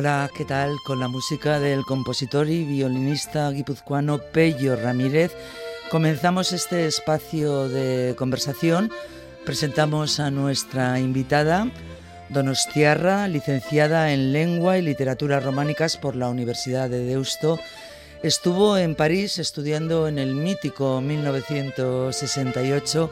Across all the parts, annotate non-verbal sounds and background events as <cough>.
Hola, ¿qué tal? Con la música del compositor y violinista guipuzcoano Pello Ramírez comenzamos este espacio de conversación. Presentamos a nuestra invitada, Donostiarra, licenciada en Lengua y Literatura Románicas por la Universidad de Deusto. Estuvo en París estudiando en el mítico 1968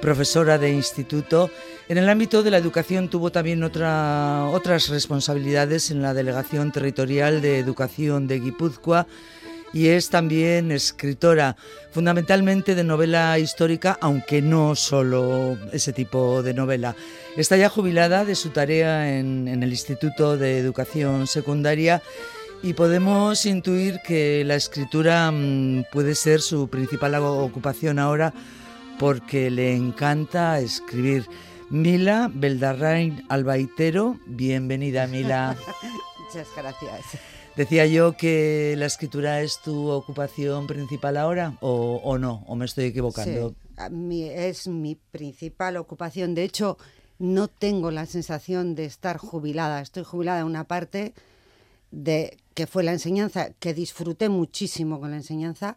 profesora de instituto. En el ámbito de la educación tuvo también otra, otras responsabilidades en la Delegación Territorial de Educación de Guipúzcoa y es también escritora, fundamentalmente de novela histórica, aunque no solo ese tipo de novela. Está ya jubilada de su tarea en, en el Instituto de Educación Secundaria y podemos intuir que la escritura mm, puede ser su principal ocupación ahora porque le encanta escribir. Mila Beldarrain Albaitero, bienvenida Mila. <laughs> Muchas gracias. Decía yo que la escritura es tu ocupación principal ahora o, no, o me estoy equivocando. Sí, es mi principal ocupación. De hecho, no tengo la sensación de estar jubilada. Estoy jubilada en una parte de que fue la enseñanza, que disfruté muchísimo con la enseñanza,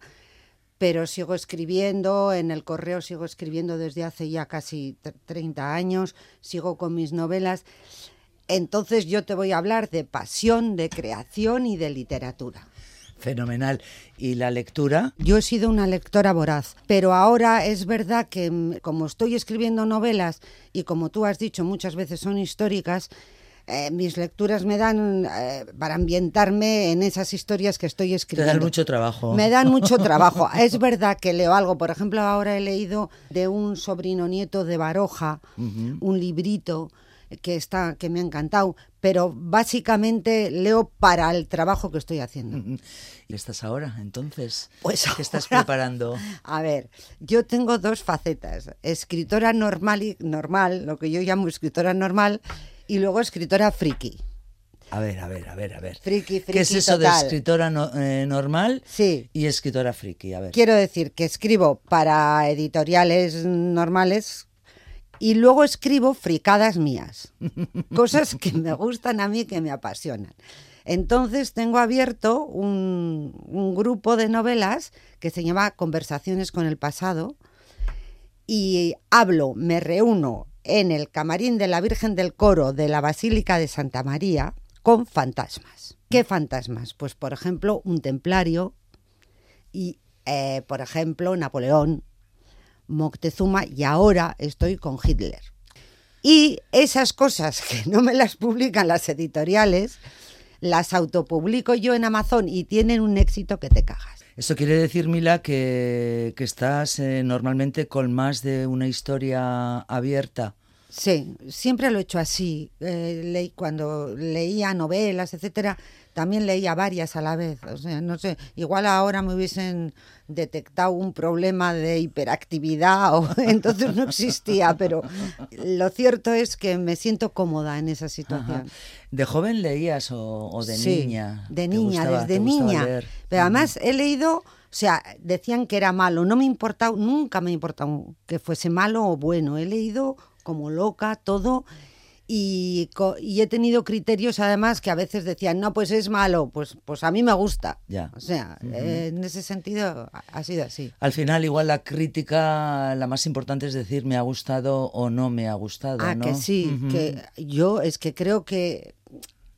pero sigo escribiendo, en el correo sigo escribiendo desde hace ya casi 30 años, sigo con mis novelas. Entonces yo te voy a hablar de pasión, de creación y de literatura. Fenomenal. ¿Y la lectura? Yo he sido una lectora voraz, pero ahora es verdad que mm, como estoy escribiendo novelas y como tú has dicho muchas veces son históricas, eh, mis lecturas me dan eh, para ambientarme en esas historias que estoy escribiendo. Te dan mucho trabajo. Me dan mucho <laughs> trabajo. es verdad que leo algo. Por ejemplo, ahora he leído de un sobrino nieto de Baroja, un librito que está que me ha encantado, pero básicamente leo para el trabajo que estoy haciendo. ¿Y estás ahora, entonces? Pues ¿Qué estás preparando? <laughs> A ver, yo tengo dos facetas, escritora normal y normal, lo que yo llamo escritora normal y luego escritora friki. A ver, a ver, a ver, a ver. Friki, friki ¿Qué es eso de escritora eh, normal sí. y escritora friki? A ver. Quiero decir que escribo para editoriales normales y luego escribo fricadas mías. <laughs> cosas que me gustan a mí, que me apasionan. Entonces tengo abierto un, un grupo de novelas que se llama Conversaciones con el pasado y hablo, me reúno en el camarín de la Virgen del Coro de la Basílica de Santa María con fantasmas. ¿Qué fantasmas? Pues por ejemplo un templario y eh, por ejemplo Napoleón, Moctezuma y ahora estoy con Hitler. Y esas cosas que no me las publican las editoriales, las autopublico yo en Amazon y tienen un éxito que te cagas. Eso quiere decir, Mila, que, estás eh, normalmente con más de una historia abierta. Sí, siempre lo he hecho así. Eh, cuando leía novelas, etcétera, también leía varias a la vez. O sea, no sé, igual ahora me hubiesen detectado un problema de hiperactividad o <laughs> entonces no existía, pero lo cierto es que me siento cómoda en esa situación. ¿De joven leías o, de sí, niña? De niña, desde niña. Pero además he leído, o sea, decían que era malo, no me importaba, nunca me ha importado que fuese malo o bueno, he leído como loca todo y, he tenido criterios además que a veces decían, no, pues es malo, pues, pues a mí me gusta. Ya. O sea, en ese sentido ha sido así. Al final, igual la crítica, la más importante es decir, me ha gustado o no me ha gustado. Ah, que sí, que yo es que creo que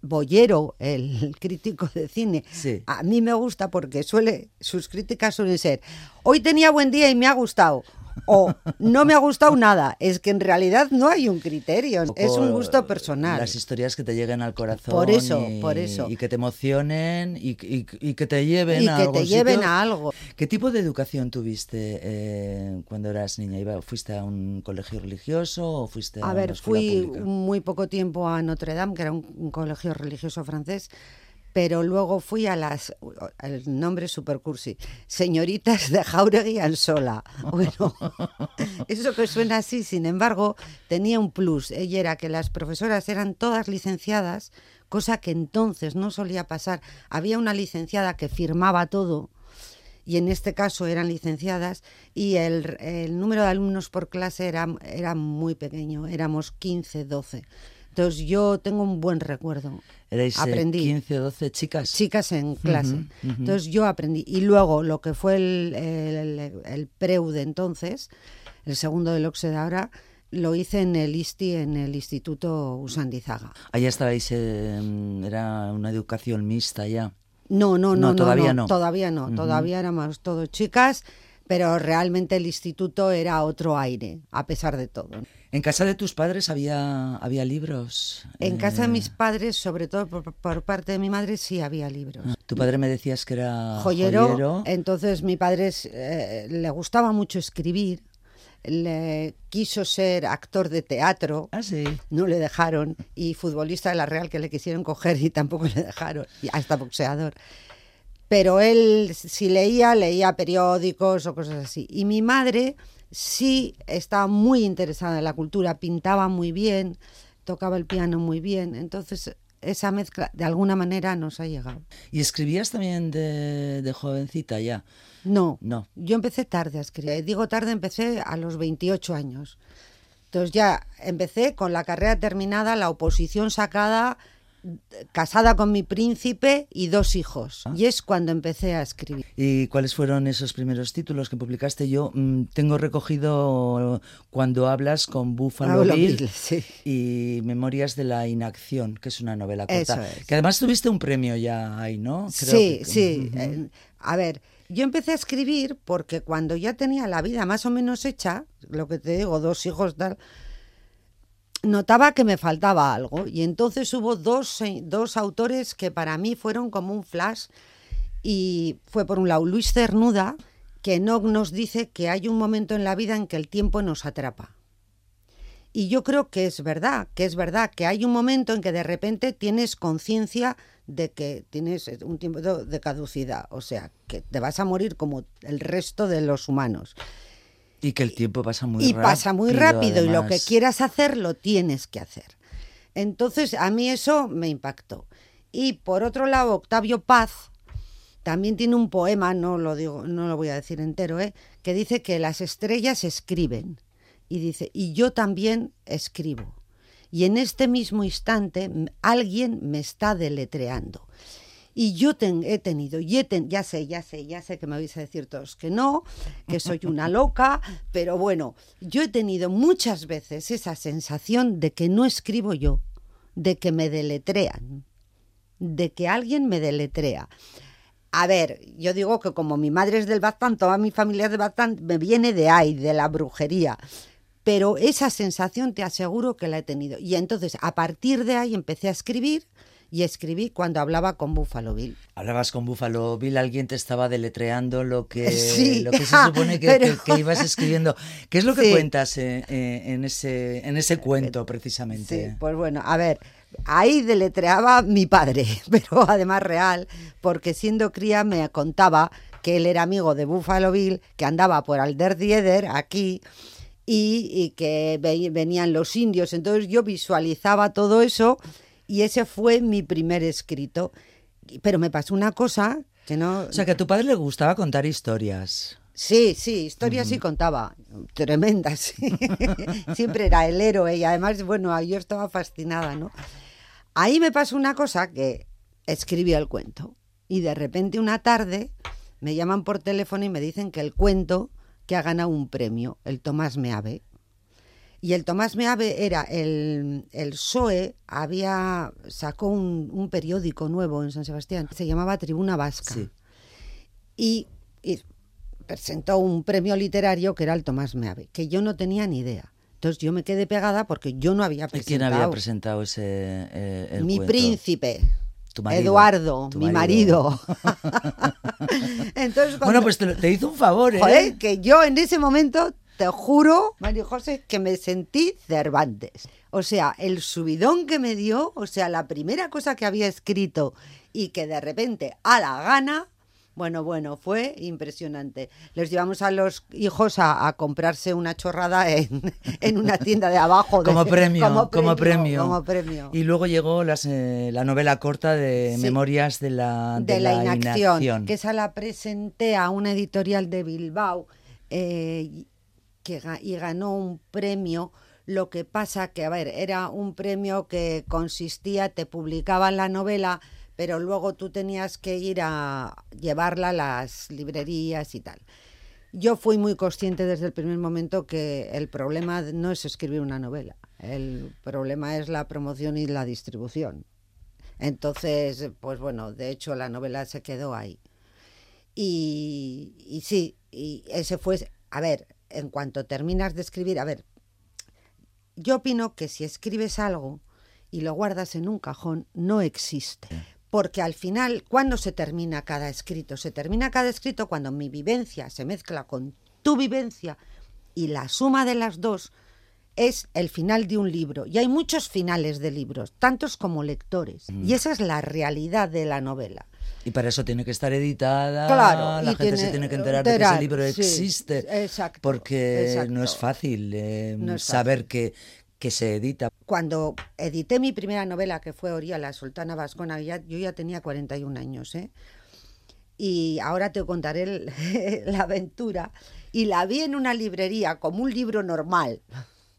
Boyero, el <laughs> crítico de cine, a mí me gusta porque suele, sus críticas suelen ser, hoy tenía buen día y me ha gustado, o no me ha gustado nada. Es que en realidad no hay un criterio, es un gusto personal. Las historias que te lleguen al corazón. Por eso, y, por eso. Y que te emocionen y, y- y que te lleven Y a que algún te lleven sitio. a algo. ¿Qué tipo de educación tuviste eh, cuando eras niña? Iba- ¿Fuiste a un colegio religioso o fuiste a, A ver, fui pública? muy poco tiempo a Notre Dame, que era un, un colegio religioso francés, pero luego fui a las, el nombre super cursi, señoritas de Jauregui Ansola. <laughs> Bueno, eso que suena así, sin embargo, tenía un plus, ella era que las profesoras eran todas licenciadas, cosa que entonces no solía pasar. Había una licenciada que firmaba todo, y en este caso eran licenciadas y el, el número de alumnos por clase era, era muy pequeño, éramos 15, 12. Entonces yo tengo un buen recuerdo. Erais eh, aprendí. 15 o 12 chicas. Chicas en clase. Entonces yo aprendí. Y luego lo que fue el, el, el- el preu de entonces, el segundo del Oxe de ahora, lo hice en el ISTI, en el Instituto Usandizaga. Allá estabais, eh, era una educación mixta ya. No, no, no, No, no, todavía no. Todavía no, Ujú. todavía éramos todos chicas, pero realmente el instituto era otro aire, a pesar de todo. ¿En casa de tus padres había, había libros? En casa de Eh, mis padres, sobre todo por, por parte de mi madre, sí había libros. Tu padre me decías que era joyero, joyero. entonces mi padre eh, le gustaba mucho escribir, le quiso ser actor de teatro, Ah, sí. no le dejaron, y futbolista de la Real que le quisieron coger y tampoco le dejaron, y hasta boxeador. Pero él, si leía, leía periódicos o cosas así. Y mi madre sí estaba muy interesada en la cultura, pintaba muy bien, tocaba el piano muy bien. Entonces, esa mezcla de alguna manera nos ha llegado. ¿Y escribías también de, de jovencita ya? No, No. yo empecé tarde a escribir. Digo tarde, empecé a los 28 años. Entonces ya empecé con la carrera terminada, la oposición sacada, casada con mi príncipe y dos hijos. Ah. Y es cuando empecé a escribir. ¿Y cuáles fueron esos primeros títulos que publicaste? Yo mm, tengo recogido cuando hablas con Buffalo Bill Bill, <laughs> sí. y Memorias de la Inacción, que es una novela corta. Es. Que además tuviste un premio ya ahí, ¿no? Creo sí, que- sí. Eh, a ver, yo empecé a escribir porque cuando ya tenía la vida más o menos hecha, lo que te digo, dos hijos tal, notaba que me faltaba algo. Y entonces hubo dos, eh, dos autores que para mí fueron como un flash. Y fue por un lado Luis Cernuda, que no nos dice que hay un momento en la vida en que el tiempo nos atrapa. Y yo creo que es verdad, que es verdad, que hay un momento en que de repente tienes conciencia de que tienes un tiempo de caducidad, o sea, que te vas a morir como el resto de los humanos. Y que el tiempo pasa muy y rápido. pasa muy rápido y lo que quieras hacer lo tienes que hacer. Entonces a mí eso me impactó. Y por otro lado, Octavio Paz también tiene un poema, no lo digo, no lo voy a decir entero, ¿eh? que dice que las estrellas escriben y dice, y yo también escribo. Y en este mismo instante alguien me está deletreando. Y yo ten- he tenido, y he ten- ya sé, ya sé, ya sé que me vais a decir todos que no, que soy una <laughs> loca, pero bueno, yo he tenido muchas veces esa sensación de que no escribo yo, de que me deletrean, de que alguien me deletrea. A ver, yo digo que como mi madre es del Baztán, toda mi familia es del Baztán, me viene de ahí, de la brujería. Pero esa sensación te aseguro que la he tenido. Y entonces, a partir de ahí empecé a escribir y escribí cuando hablaba con Buffalo Bill. Hablabas con Buffalo Bill, alguien te estaba deletreando lo que, <laughs> Sí, lo que se supone que, pero- que- que ibas escribiendo. ¿Qué es lo que Sí. cuentas eh, eh, en, ese, en ese cuento, precisamente? Sí, pues bueno, a ver, ahí deletreaba mi padre, <laughs> pero además real, porque siendo cría me contaba que él era amigo de Buffalo Bill, que andaba por Alder Dieder, aquí, y, y que ve- venían los indios. Entonces yo visualizaba todo eso y ese fue mi primer escrito. Pero me pasó una cosa que no... O sea, que a tu padre le gustaba contar historias. Sí, sí, historias sí contaba, tremendas. sí. <laughs> Siempre era el héroe y además, bueno, yo estaba fascinada, ¿no? Ahí me pasó una cosa que escribí el cuento y de repente una tarde me llaman por teléfono y me dicen que el cuento que ha ganado un premio, el Tomás Meave. Y el Tomás Meave era el, el PSOE, había, sacó un, un periódico nuevo en San Sebastián, se llamaba Tribuna Vasca Sí. y, y presentó un premio literario que era el Tomás Meave, que yo no tenía ni idea. Entonces yo me quedé pegada porque yo no había ¿Y presentado. quién había presentado ese eh, el mi cuento? príncipe. Tu marido, Eduardo, tu mi marido. marido. <laughs> Entonces, Bueno, cuando- pues te, te hizo un favor, ¿eh? Joder, que yo en ese momento, te juro, Mario José, que me sentí Cervantes. O sea, el subidón que me dio, o sea, la primera cosa que había escrito y que de repente, a la gana, bueno, bueno, fue impresionante. Les llevamos a los hijos a, a comprarse una chorrada en, <laughs> en una tienda de abajo. de- Como premio, como premio. Como premio. Y luego llegó las, eh, la novela corta de Sí. Memorias de la, de, la, inacción, que esa la presenté a una editorial de Bilbao eh, y ganó un premio. Lo que pasa que, a ver, era un premio que consistía, te publicaban la novela, pero luego tú tenías que ir a llevarla a las librerías y tal. Yo fui muy consciente desde el primer momento que el problema no es escribir una novela, el problema es la promoción y la distribución. Entonces, pues bueno, de hecho la novela se quedó ahí. Y, y sí, y ese fue, a ver, en cuanto terminas de escribir, a ver, yo opino que si escribes algo y lo guardas en un cajón, no existe. Porque al final, ¿cuándo se termina cada escrito? Se termina cada escrito cuando mi vivencia se mezcla con tu vivencia y la suma de las dos es el final de un libro. Y hay muchos finales de libros, tantos como lectores. Y esa es la realidad de la novela. Y para eso tiene que estar editada. Claro, La gente se tiene- tiene que enterar, de que ese libro sí, existe. exacto, Porque exacto. no es fácil eh, No es saber fácil. que, que se edita. Cuando edité mi primera novela, que fue Oría, la sultana vascona, ya- yo ya tenía 41 años, ¿eh? Y ahora te contaré el- <laughs> la aventura. Y la vi en una librería como un libro normal.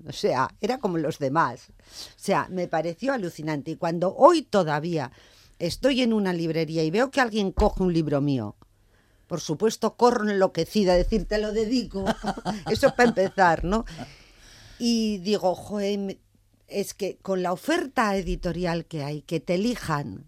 O sea, era como los demás. O sea, me pareció alucinante. Y cuando hoy todavía estoy en una librería y veo que alguien coge un libro mío, por supuesto, corro enloquecida a decir, te lo dedico. <laughs> Eso para empezar, ¿no? Y digo, joder, es que con la oferta editorial que hay, que te elijan,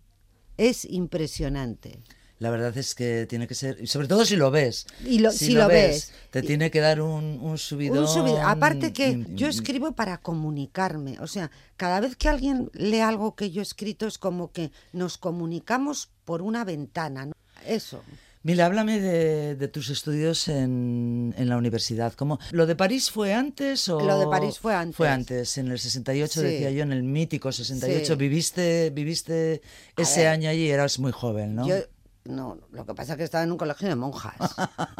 es impresionante. La verdad es que tiene que ser, sobre todo si lo ves. Y lo- si lo ves. Te tiene que dar un, un subidón. Un subido- Aparte que yo escribo para comunicarme. O sea, cada vez que alguien lee algo que yo he escrito es como que nos comunicamos por una ventana. ¿no? Eso. Mira, háblame de, de tus estudios en, en la universidad. ¿Cómo, ¿Lo de París fue antes o...? Lo de París fue antes. Fue antes, en el 68, Sí. decía yo, en el mítico 68. Sí. Viviste, viviste A ese ver, año allí, eras muy joven, ¿no? Yo, no, lo que pasa es que estaba en un colegio de monjas.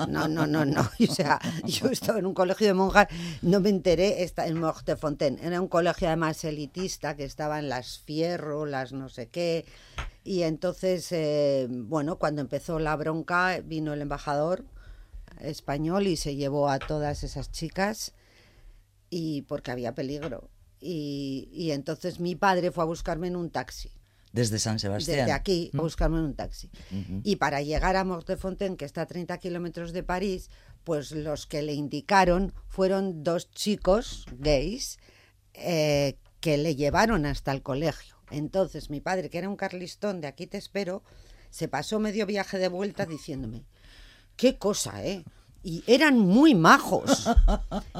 No, no, no, no. <laughs> O sea, yo estaba en un colegio de monjas, no me enteré, está en Mortefontaine. Era un colegio además elitista que estaba en las Fierro, las no sé qué. Y entonces, eh, bueno, cuando empezó la bronca, vino el embajador español y se llevó a todas esas chicas y porque había peligro. Y, y entonces mi padre fue a buscarme en un taxi Desde San Sebastián. desde aquí a buscarme en un taxi. Y para llegar a Mortefontaine, que está a 30 kilómetros de París, pues los que le indicaron fueron dos chicos gays eh, que le llevaron hasta el colegio. Entonces mi padre, que era un carlistón de aquí te espero, se pasó medio viaje de vuelta diciéndome, qué cosa, ¿eh? Y eran muy majos,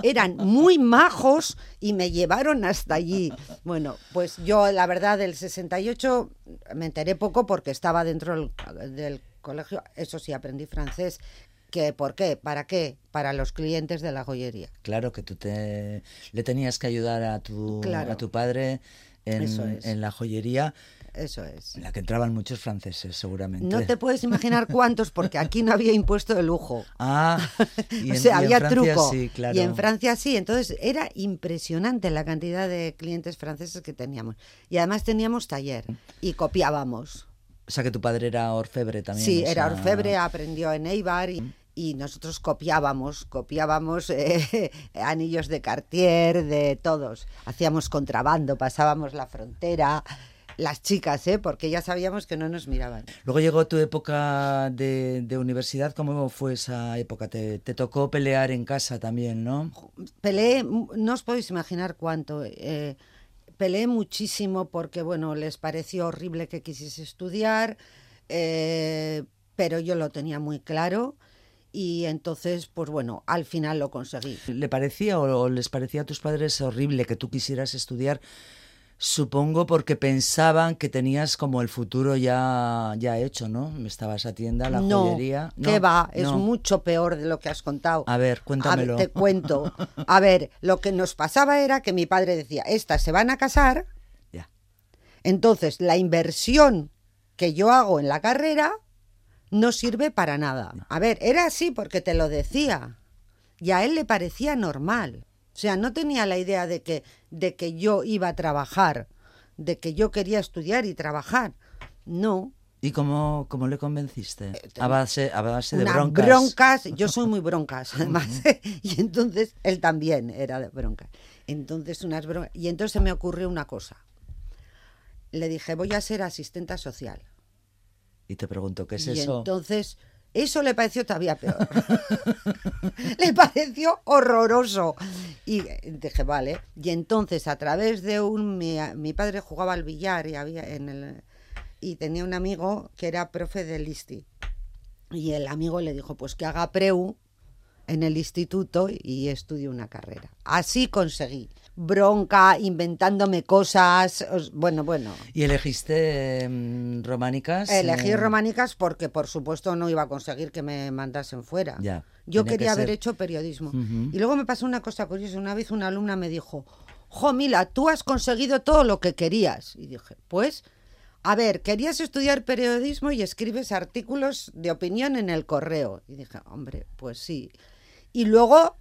eran muy majos y me llevaron hasta allí. Bueno, pues yo la verdad del 68 me enteré poco porque estaba dentro del, del colegio, eso sí, aprendí francés. Que, ¿Por qué? ¿Para qué? Para los clientes de la joyería. Claro que tú te, le tenías que ayudar a tu, Claro. a tu padre en, es. en la joyería, Eso es. en la que entraban muchos franceses, seguramente. No te puedes imaginar cuántos, porque aquí no había impuesto de lujo. <laughs> Ah, <laughs> y o en- sea, y en había Francia truco. sí, claro. Y en Francia sí. Entonces era impresionante la cantidad de clientes franceses que teníamos. Y además teníamos taller y copiábamos. O sea, que tu padre era orfebre también. Sí, o era sea, orfebre, aprendió en Eibar y, y nosotros copiábamos, copiábamos <laughs> eh, anillos de Cartier, de todos. Hacíamos contrabando, pasábamos la frontera. Las chicas, ¿eh? porque ya sabíamos que no nos miraban. Luego llegó tu época de, de universidad. ¿Cómo fue esa época? Te, te tocó pelear en casa también, ¿no? Peleé, no os podéis imaginar cuánto. eh, peleé muchísimo porque, bueno, les pareció horrible que quisiese estudiar, eh, pero yo lo tenía muy claro y entonces, pues bueno, al final lo conseguí. ¿Le parecía o les parecía a tus padres horrible que tú quisieras estudiar? Supongo porque pensaban que tenías como el futuro ya, ya hecho, ¿no? Estabas a tienda, la no, joyería. ¿Qué va? Es mucho peor de lo que has contado. A ver, cuéntamelo. te cuento. A ver, lo que nos pasaba era que mi padre decía, estas se van a casar. Ya. Entonces, la inversión que yo hago en la carrera no sirve para nada. A ver, era así porque te lo decía. Y a él le parecía normal. O sea, no tenía la idea de que, de que yo iba a trabajar, de que yo quería estudiar y trabajar. No. ¿Y cómo, cómo le convenciste? Eh, a base, a base de broncas. broncas. Yo soy muy <laughs> broncas, además. y entonces él también era de broncas. Entonces, unas broncas. Y entonces se me ocurrió una cosa. Le dije, voy a ser asistenta social. Y te pregunto, ¿qué es y eso? Entonces eso le pareció todavía peor. <laughs> le pareció horroroso. Y dije, vale. Y entonces, a través de un. Mi, padre jugaba al billar y, había en el, y tenía un amigo que era profe del ISTI. Y el amigo le dijo, pues que haga preu en el instituto y estudie una carrera. Así conseguí bronca, inventándome cosas, bueno, bueno. ¿Y elegiste em, románicas? Elegí románicas porque, por supuesto, no iba a conseguir que me mandasen fuera. Ya, Yo quería haber hecho periodismo. Y luego me pasó una cosa curiosa. Una vez una alumna me dijo, Jo, Mila, tú has conseguido todo lo que querías. Y dije, pues, a ver, querías estudiar periodismo y escribes artículos de opinión en el correo. Y dije, hombre, pues sí. Y luego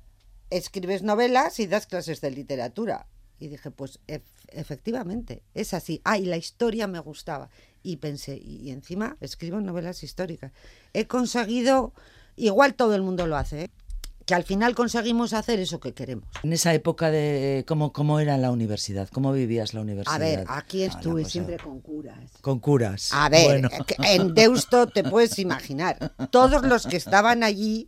escribes novelas y das clases de literatura. Y dije, pues efectivamente, es así. Ah, y la historia me gustaba. Y pensé, y, encima escribo novelas históricas. He conseguido, igual todo el mundo lo hace, ¿eh? que al final conseguimos hacer eso que queremos. En esa época de cómo, cómo era la universidad, cómo vivías la universidad. A ver, aquí ah, estuve siempre con curas. Con curas. A ver, en Deusto te puedes imaginar, todos los que estaban allí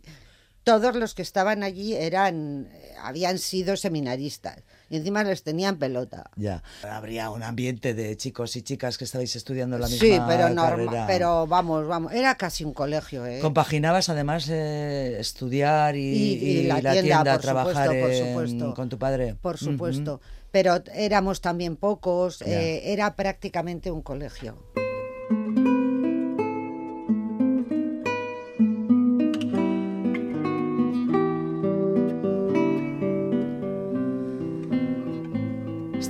todos los que estaban allí eran habían sido seminaristas y encima les tenían pelota. Ya. Habría un ambiente de chicos y chicas que estabais estudiando la misma Sí, pero normal, pero vamos, vamos, era casi un colegio, ¿eh? Compaginabas además eh, estudiar y, la, tienda, trabajar con tu padre. Por supuesto, pero éramos también pocos, eh, era prácticamente un colegio.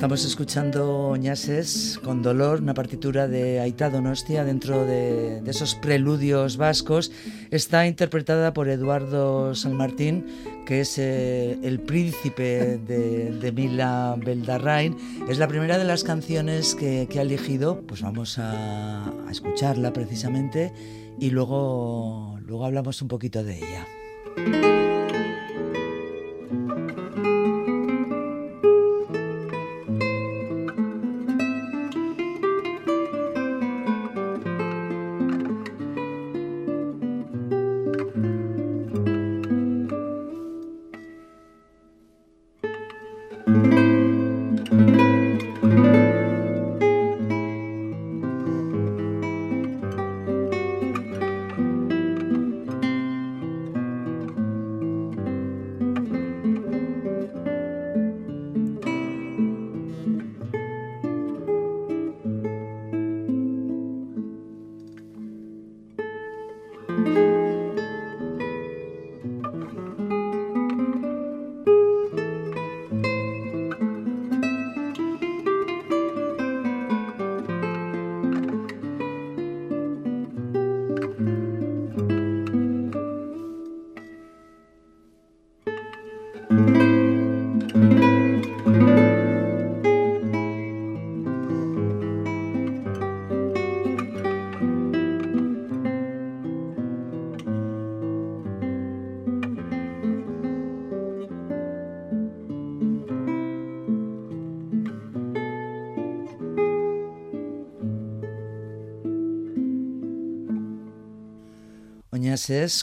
Estamos escuchando Ñases con dolor, una partitura de Aita Donostia dentro de, esos preludios vascos. Está interpretada por Eduardo San Martín, que es eh, el príncipe de, Mila Beldarrain. Es la primera de las canciones que, ha elegido. Pues vamos a, a, escucharla precisamente y luego, luego hablamos un poquito de ella.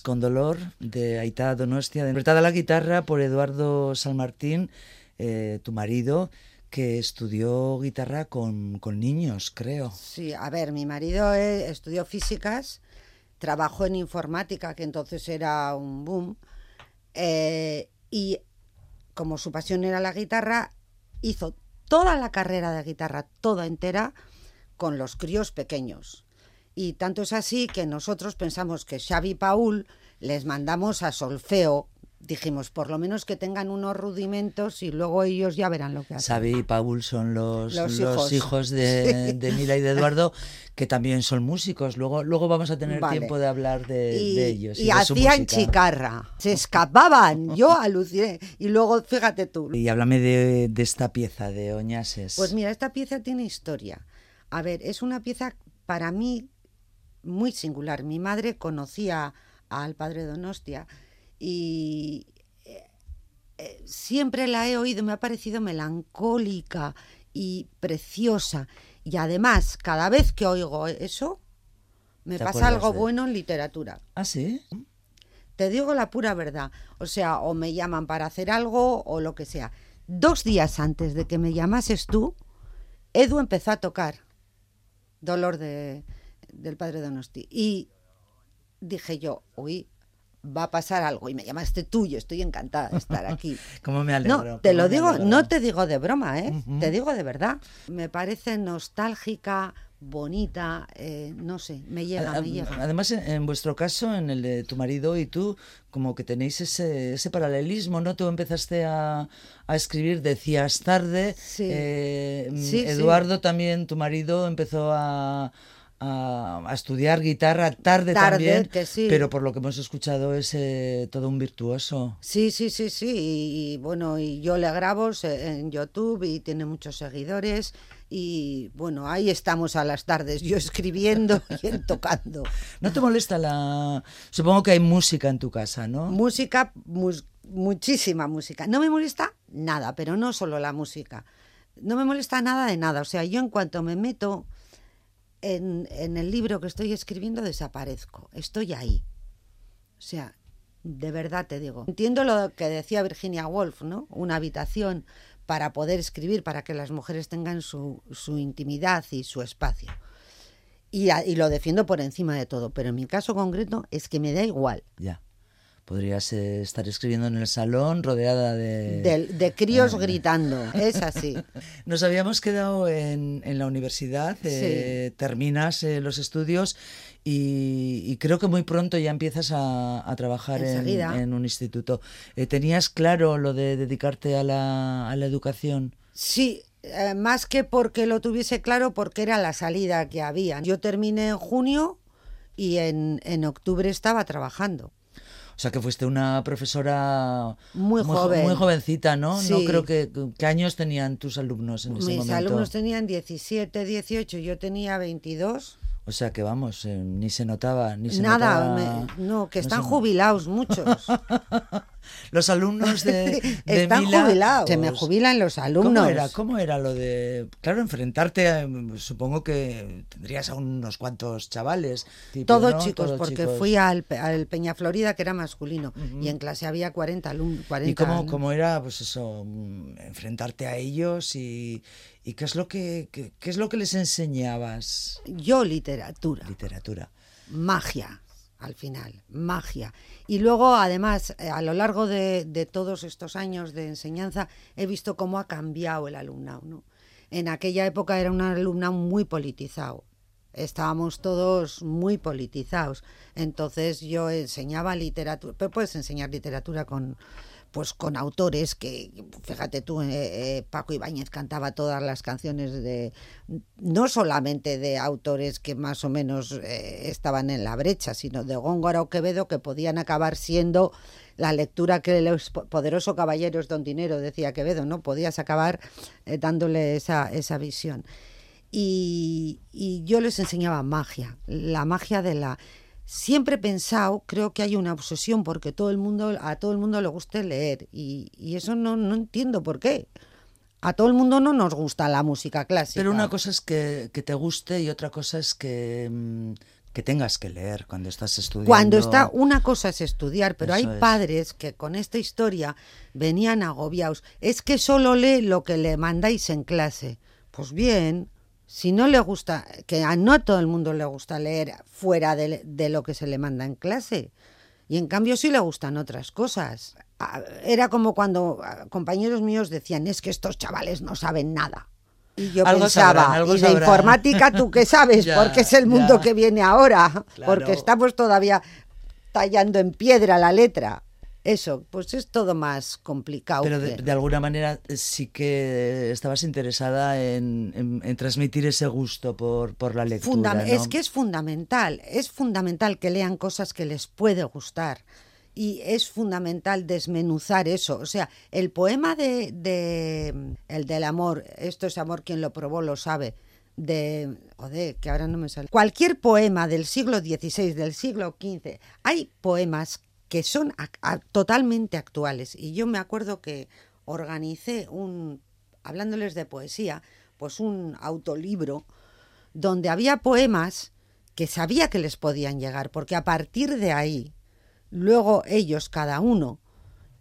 Con dolor de Aitá Donostia, interpretada la guitarra por Eduardo San Martín, eh, tu marido, que estudió guitarra con, niños, creo. Sí, a ver, mi marido eh, estudió físicas trabajó en informática, que entonces era un boom, eh, y como su pasión era la guitarra, hizo toda la carrera de guitarra, toda entera, con los críos pequeños. Y tanto es así que nosotros pensamos que Xavi y Paul les mandamos a solfeo dijimos, por lo menos que tengan unos rudimentos y luego ellos ya verán lo que hacen. Xavi y Paul son los, Los los hijos, hijos. de, <laughs> Sí. de Mila y de Eduardo, que también son músicos. Luego, luego vamos a tener Vale. tiempo de hablar de, y, de ellos. y de hacían chicarra, se escapaban, <laughs> yo aluciné. Y luego, fíjate tú, Y háblame de, de esta pieza de Oñases. Pues mira, esta pieza tiene historia. A ver, es una pieza para mí muy singular. Mi madre conocía al padre Donostia y eh, eh, siempre la he oído, me ha parecido melancólica y preciosa. Y además, cada vez que oigo eso, me ¿Te pasa algo de- bueno en literatura. ¿Ah, sí? Te digo la pura verdad. O sea, o me llaman para hacer algo o lo que sea. Dos días antes de que me llamases tú, Edu empezó a tocar Dolor de, del padre Donosti. Y dije yo, uy, va a pasar algo. Y me llamaste tú, yo estoy encantada de estar aquí. <laughs> ¿Cómo me alegro? No, te lo digo, no te digo de broma, ¿eh? Te digo de verdad. Me parece nostálgica, bonita, eh, no sé, me llega, A- me llega. Además, en, en vuestro caso, en el de tu marido y tú, como que tenéis ese, ese paralelismo, ¿no? Tú empezaste a, a escribir, decías tarde. Sí. eh, sí. Eduardo también, tu marido, empezó a, a, a estudiar guitarra tarde, Tarde, también. que sí. Pero por lo que hemos escuchado es eh, todo un virtuoso. Sí, sí, sí, sí. Y, y, bueno, y yo le grabo en YouTube y tiene muchos seguidores. Y bueno, ahí estamos a las tardes, yo escribiendo <laughs> y él tocando. ¿No te molesta la...? Supongo que hay música en tu casa, ¿no? Música, muchísima música. No me molesta nada, pero no solo la música. No me molesta nada de nada. O sea, yo en cuanto me meto en, en el libro que estoy escribiendo, desaparezco. Estoy ahí. O sea, de verdad te digo. Entiendo lo que decía Virginia Woolf, ¿no? Una habitación para poder escribir, para que las mujeres tengan su, su intimidad y su espacio. Y, y lo defiendo por encima de todo, pero en mi caso concreto es que me da igual. Ya. Podrías eh, estar escribiendo en el salón rodeada de... De, de críos Ah. gritando, es así. <laughs> Nos habíamos quedado en, en la universidad, eh, terminas eh, los estudios y, y creo que muy pronto ya empiezas a, a trabajar en, en un instituto. ¿Tenías claro lo de dedicarte a la, a la educación? Sí, más que porque lo tuviese claro, porque era la salida que había. Yo terminé en junio y en, en octubre estaba trabajando. O sea, que fuiste una profesora Muy jo- joven. muy jovencita, ¿no? No creo que... ¿Qué años tenían tus alumnos en ese Mis momento? alumnos tenían 17, 18, yo tenía 22. O sea, que vamos, eh, ni se notaba, ni se Nada, notaba- me- no, que no están jubilados muchos. <laughs> Los alumnos de, <laughs> de están Mila, jubilados. Se me jubilan los alumnos. ¿Cómo era, ¿Cómo era lo de, claro, enfrentarte, a- supongo que tendrías a unos cuantos chavales. tipo, Todos ¿no? chicos, Todos porque chicos. fui al, Pe- al Peña Florida, que era masculino, y en clase había 40 alumnos. 40 ¿Y cómo, cómo era, pues eso, enfrentarte a ellos y, y qué es lo que qué, qué es lo que les enseñabas? Yo literatura. Literatura. magia al final, magia. Y luego, además, eh, a lo largo de, todos estos años de enseñanza, he visto cómo ha cambiado el alumnado. ¿no? En aquella época era un alumnado muy politizado. Estábamos todos muy politizados. Entonces yo enseñaba literatura, pero puedes enseñar literatura con pues con autores que, fíjate tú, eh, eh, Paco Ibáñez cantaba todas las canciones de, no solamente de autores que más o menos eh, estaban en la brecha, sino de Góngora o Quevedo que podían acabar siendo la lectura que el poderoso caballero es don dinero, decía Quevedo, ¿no? Podías acabar dándole esa, esa visión. Y, y yo les enseñaba magia, la magia de la siempre he pensado, creo que hay una obsesión porque todo el mundo, a todo el mundo le gusta leer y, y eso no, no entiendo por qué. A todo el mundo no nos gusta la música clásica. Pero una cosa es que, que te guste y otra cosa es que, mm, que tengas que leer cuando estás estudiando. Cuando está, una cosa es estudiar, pero Eso hay es. padres que con esta historia venían agobiados. Es que solo lee lo que le mandáis en clase. Pues bien, Si no le gusta, que a no todo el mundo le gusta leer fuera de, de lo que se le manda en clase. Y en cambio sí le gustan otras cosas. Era como cuando ah, compañeros míos decían, es que estos chavales no saben nada. Y yo Algo pensaba, sabrán, algo ¿y de sabrán". informática tú qué sabes? <laughs> Ya, porque es el mundo ya. que viene ahora. Claro. Porque estamos todavía tallando en piedra la letra. Eso, pues es todo más complicado. Pero de, alguna manera eh, sí que estabas interesada en, en- en transmitir ese gusto por, por la lectura. Es que es fundamental, es fundamental que lean cosas que les puede gustar. Y es fundamental desmenuzar eso. O sea, el poema de, de- el del amor, esto es amor, quien lo probó lo sabe, de, joder, que ahora no me sale. Cualquier poema del siglo XVI, del siglo XV, hay poemas que son totalmente actuales. Y yo me acuerdo que organicé un, hablándoles de poesía, pues un autolibro donde había poemas que sabía que les podían llegar, porque a partir de ahí, luego ellos, cada uno,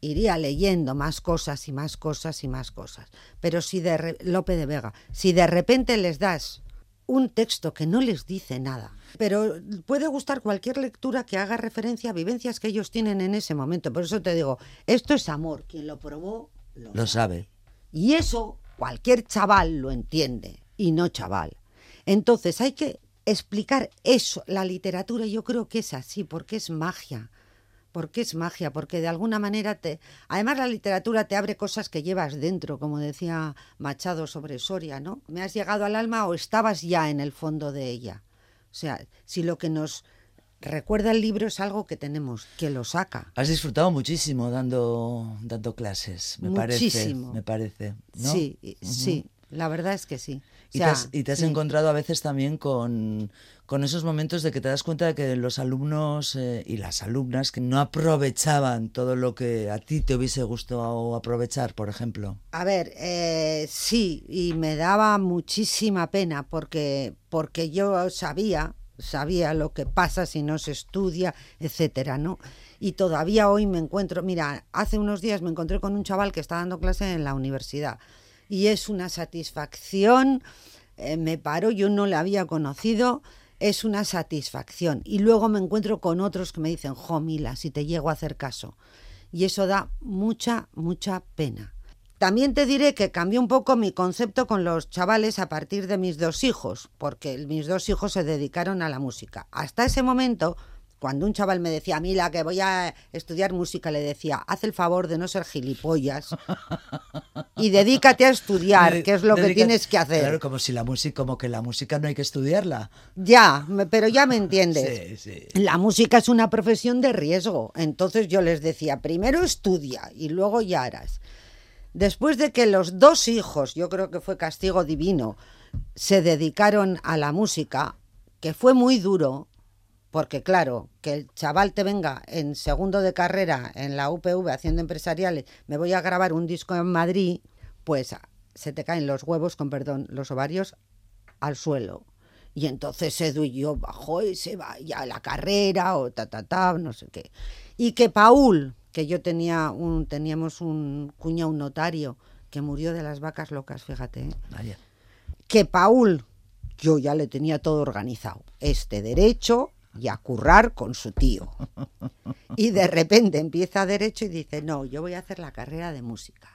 iría leyendo más cosas y más cosas y más cosas. Pero si de Lope de Vega, si de repente les das un texto que no les dice nada, pero puede gustar cualquier lectura que haga referencia a vivencias que ellos tienen en ese momento. Por eso te digo, esto es amor, quien lo probó lo Lo sabe. y eso cualquier chaval lo entiende y no chaval. Entonces hay que explicar eso. La literatura yo creo que es así, porque es magia. Porque es magia, porque de alguna manera te... Además la literatura te abre cosas que llevas dentro, como decía Machado sobre Soria, ¿no? Me has llegado al alma o estabas ya en el fondo de ella. O sea, si lo que nos recuerda el libro es algo que tenemos, que lo saca. Has disfrutado muchísimo dando, dando clases, me Muchísimo. parece. Me parece. ¿no? Sí, sí, la verdad es que sí. Y, sea, te has, y te has sí. encontrado a veces también con, con esos momentos de que te das cuenta de que los alumnos eh, y las alumnas que no aprovechaban todo lo que a ti te hubiese gustado aprovechar, por ejemplo. A ver, eh, sí, y me daba muchísima pena porque, porque yo sabía, sabía lo que pasa si no se estudia, etcétera, ¿no? Y todavía hoy me encuentro, mira, hace unos días me encontré con un chaval que está dando clase en la universidad y es una satisfacción, eh, me paro, yo no le había conocido, es una satisfacción. Y luego me encuentro con otros que me dicen, jo, Mila, si te llego a hacer caso. Y eso da mucha, mucha pena. También te diré que cambió un poco mi concepto con los chavales a partir de mis dos hijos, porque mis dos hijos se dedicaron a la música. Hasta ese momento, cuando un chaval me decía, Mila, que voy a estudiar música, le decía, haz el favor de no ser gilipollas <laughs> y dedícate a estudiar, que es lo que tienes que hacer. Claro, como si la música, como que la música no hay que estudiarla. Ya, pero ya me entiendes. <laughs> Sí, sí. La música es una profesión de riesgo. Entonces yo les decía, primero estudia y luego ya harás. Después de que los dos hijos, yo creo que fue castigo divino, se dedicaron a la música, que fue muy duro, porque claro, que el chaval te venga en segundo de carrera en la UPV haciendo empresariales, me voy a grabar un disco en Madrid, pues se te caen los huevos, con perdón, los ovarios al suelo. Y entonces Edu y yo bajó y se va ya a la carrera o ta ta ta, no sé qué. Y que Paul, que yo tenía un, teníamos un cuñado, un notario, que murió de las vacas locas, fíjate, ¿eh? Vaya. que Paul, yo ya le tenía todo organizado, este derecho y a currar con su tío. Y de repente empieza derecho y dice, no, yo voy a hacer la carrera de música.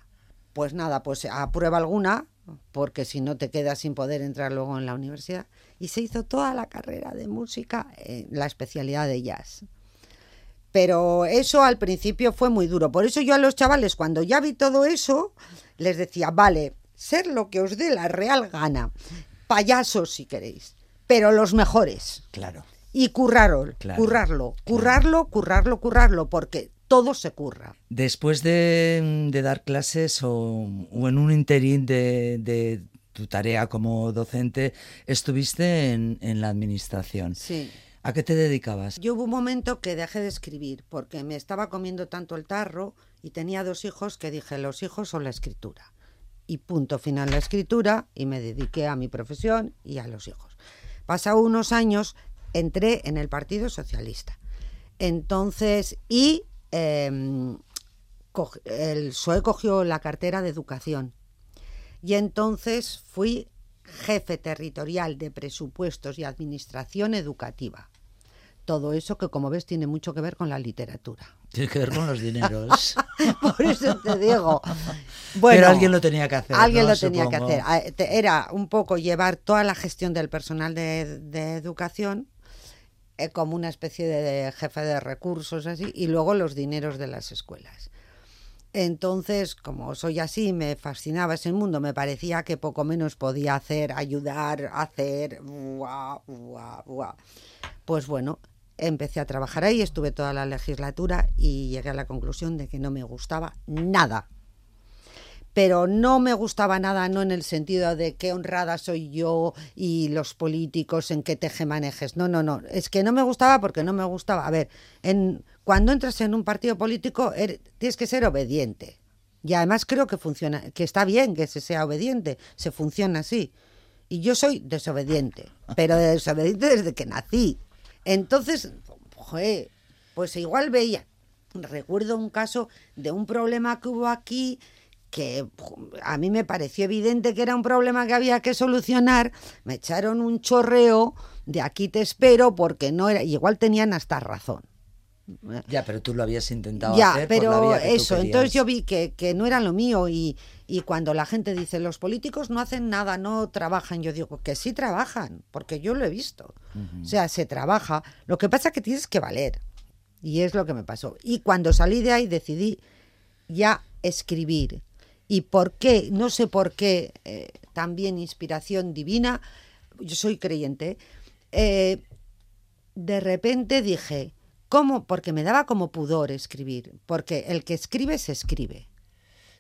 Pues nada, pues aprueba alguna, porque si no te quedas sin poder entrar luego en la universidad. Y se hizo toda la carrera de música en la especialidad de jazz. Pero eso al principio fue muy duro. Por eso yo a los chavales, cuando ya vi todo eso, les decía, vale, ser lo que os dé la real gana. Payasos si queréis, pero los mejores. Claro. Y currarlo, Claro, currarlo, currarlo, currarlo, currarlo, porque todo se curra. Después de, de dar clases o, o en un interín de, de tu tarea como docente, estuviste en, en la administración. Sí. ¿A qué te dedicabas? Yo hubo un momento que dejé de escribir porque me estaba comiendo tanto el tarro y tenía dos hijos que dije, los hijos o la escritura. Y punto final la escritura y me dediqué a mi profesión y a los hijos. Pasados unos años entré en el Partido Socialista. Entonces, y em, el PSOE cogió la cartera de educación. Y entonces fui jefe territorial de presupuestos y administración educativa. Todo eso que, como ves, tiene mucho que ver con la literatura. Tiene que ver con los dineros. <laughs> Por eso te digo. <laughs> Pero alguien lo tenía que hacer. Alguien ¿no? lo tenía Supongo. que hacer. Ah, Era un poco llevar toda la gestión del personal de, de educación eh, como una especie de jefe de recursos así y luego los dineros de las escuelas. Entonces, como soy así, me fascinaba ese mundo, me parecía que poco menos podía hacer, ayudar, hacer, buah, buah, buah. Pues bueno, empecé a trabajar ahí, estuve toda la legislatura y llegué a la conclusión de que no me gustaba nada. Pero no me gustaba nada, no en el sentido de qué honrada soy yo y los políticos en qué tejemanejes. No, no, no. Es que no me gustaba porque no me gustaba. A ver, en, cuando entras en un partido político er- tienes que ser obediente. Y además creo que funciona, que está bien que se sea obediente, se funciona así. Y yo soy desobediente, pero desobediente desde que nací. Entonces, joder, pues igual veía. Recuerdo un caso de un problema que hubo aquí que a mí me pareció evidente que era un problema que había que solucionar. Me echaron un chorreo de aquí te espero porque no era. y igual tenían hasta razón. Ya, pero tú lo habías intentado Ya, hacer por la pero vía que tú eso, entonces yo vi que, que no era lo mío y, y cuando la gente dice los políticos no hacen nada, no trabajan, yo digo que sí trabajan, porque yo lo he visto. O sea, se trabaja, lo que pasa es que tienes que valer y es lo que me pasó. Y cuando salí de ahí decidí ya escribir. ¿Y por qué? No sé por qué, eh, también inspiración divina, yo soy creyente, eh, de repente dije, ¿cómo? Porque me daba como pudor escribir, porque el que escribe se escribe,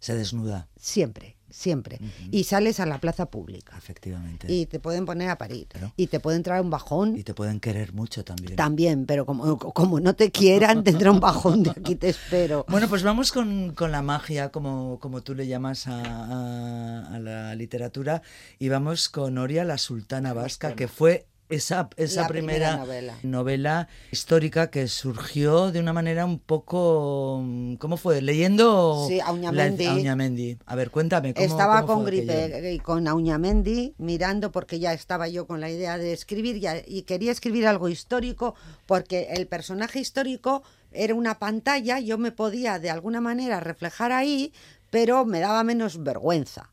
Se desnuda, siempre, siempre, y sales a la plaza pública. efectivamente. Y te pueden poner a parir. Y te puede entrar un bajón Y te pueden querer mucho también. también, pero como, como no te quieran, tendrá un bajón de aquí te espero. <laughs> Bueno, pues vamos con, con la magia, como, como tú le llamas a, a- a la literatura, y vamos con Oria, la sultana vasca, que fue esa, esa primera, primera novela. novela histórica que surgió de una manera un poco... ¿Cómo fue? Leyendo... Sí, Auñamendi. la- Auñamendi. A ver, cuéntame. ¿cómo, estaba cómo con gripe y con Auñamendi mirando porque ya estaba yo con la idea de escribir ya- y quería escribir algo histórico porque el personaje histórico era una pantalla, yo me podía de alguna manera reflejar ahí, pero me daba menos vergüenza.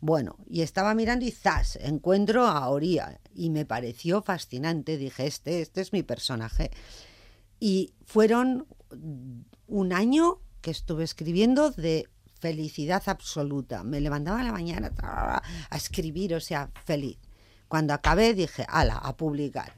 Bueno, y estaba mirando y zas, encuentro a Oría y me pareció fascinante, dije, este, este es mi personaje. Y fueron un año que estuve escribiendo de felicidad absoluta. Me levantaba a la mañana a escribir, o sea, feliz. Cuando acabé dije, ala, a publicar.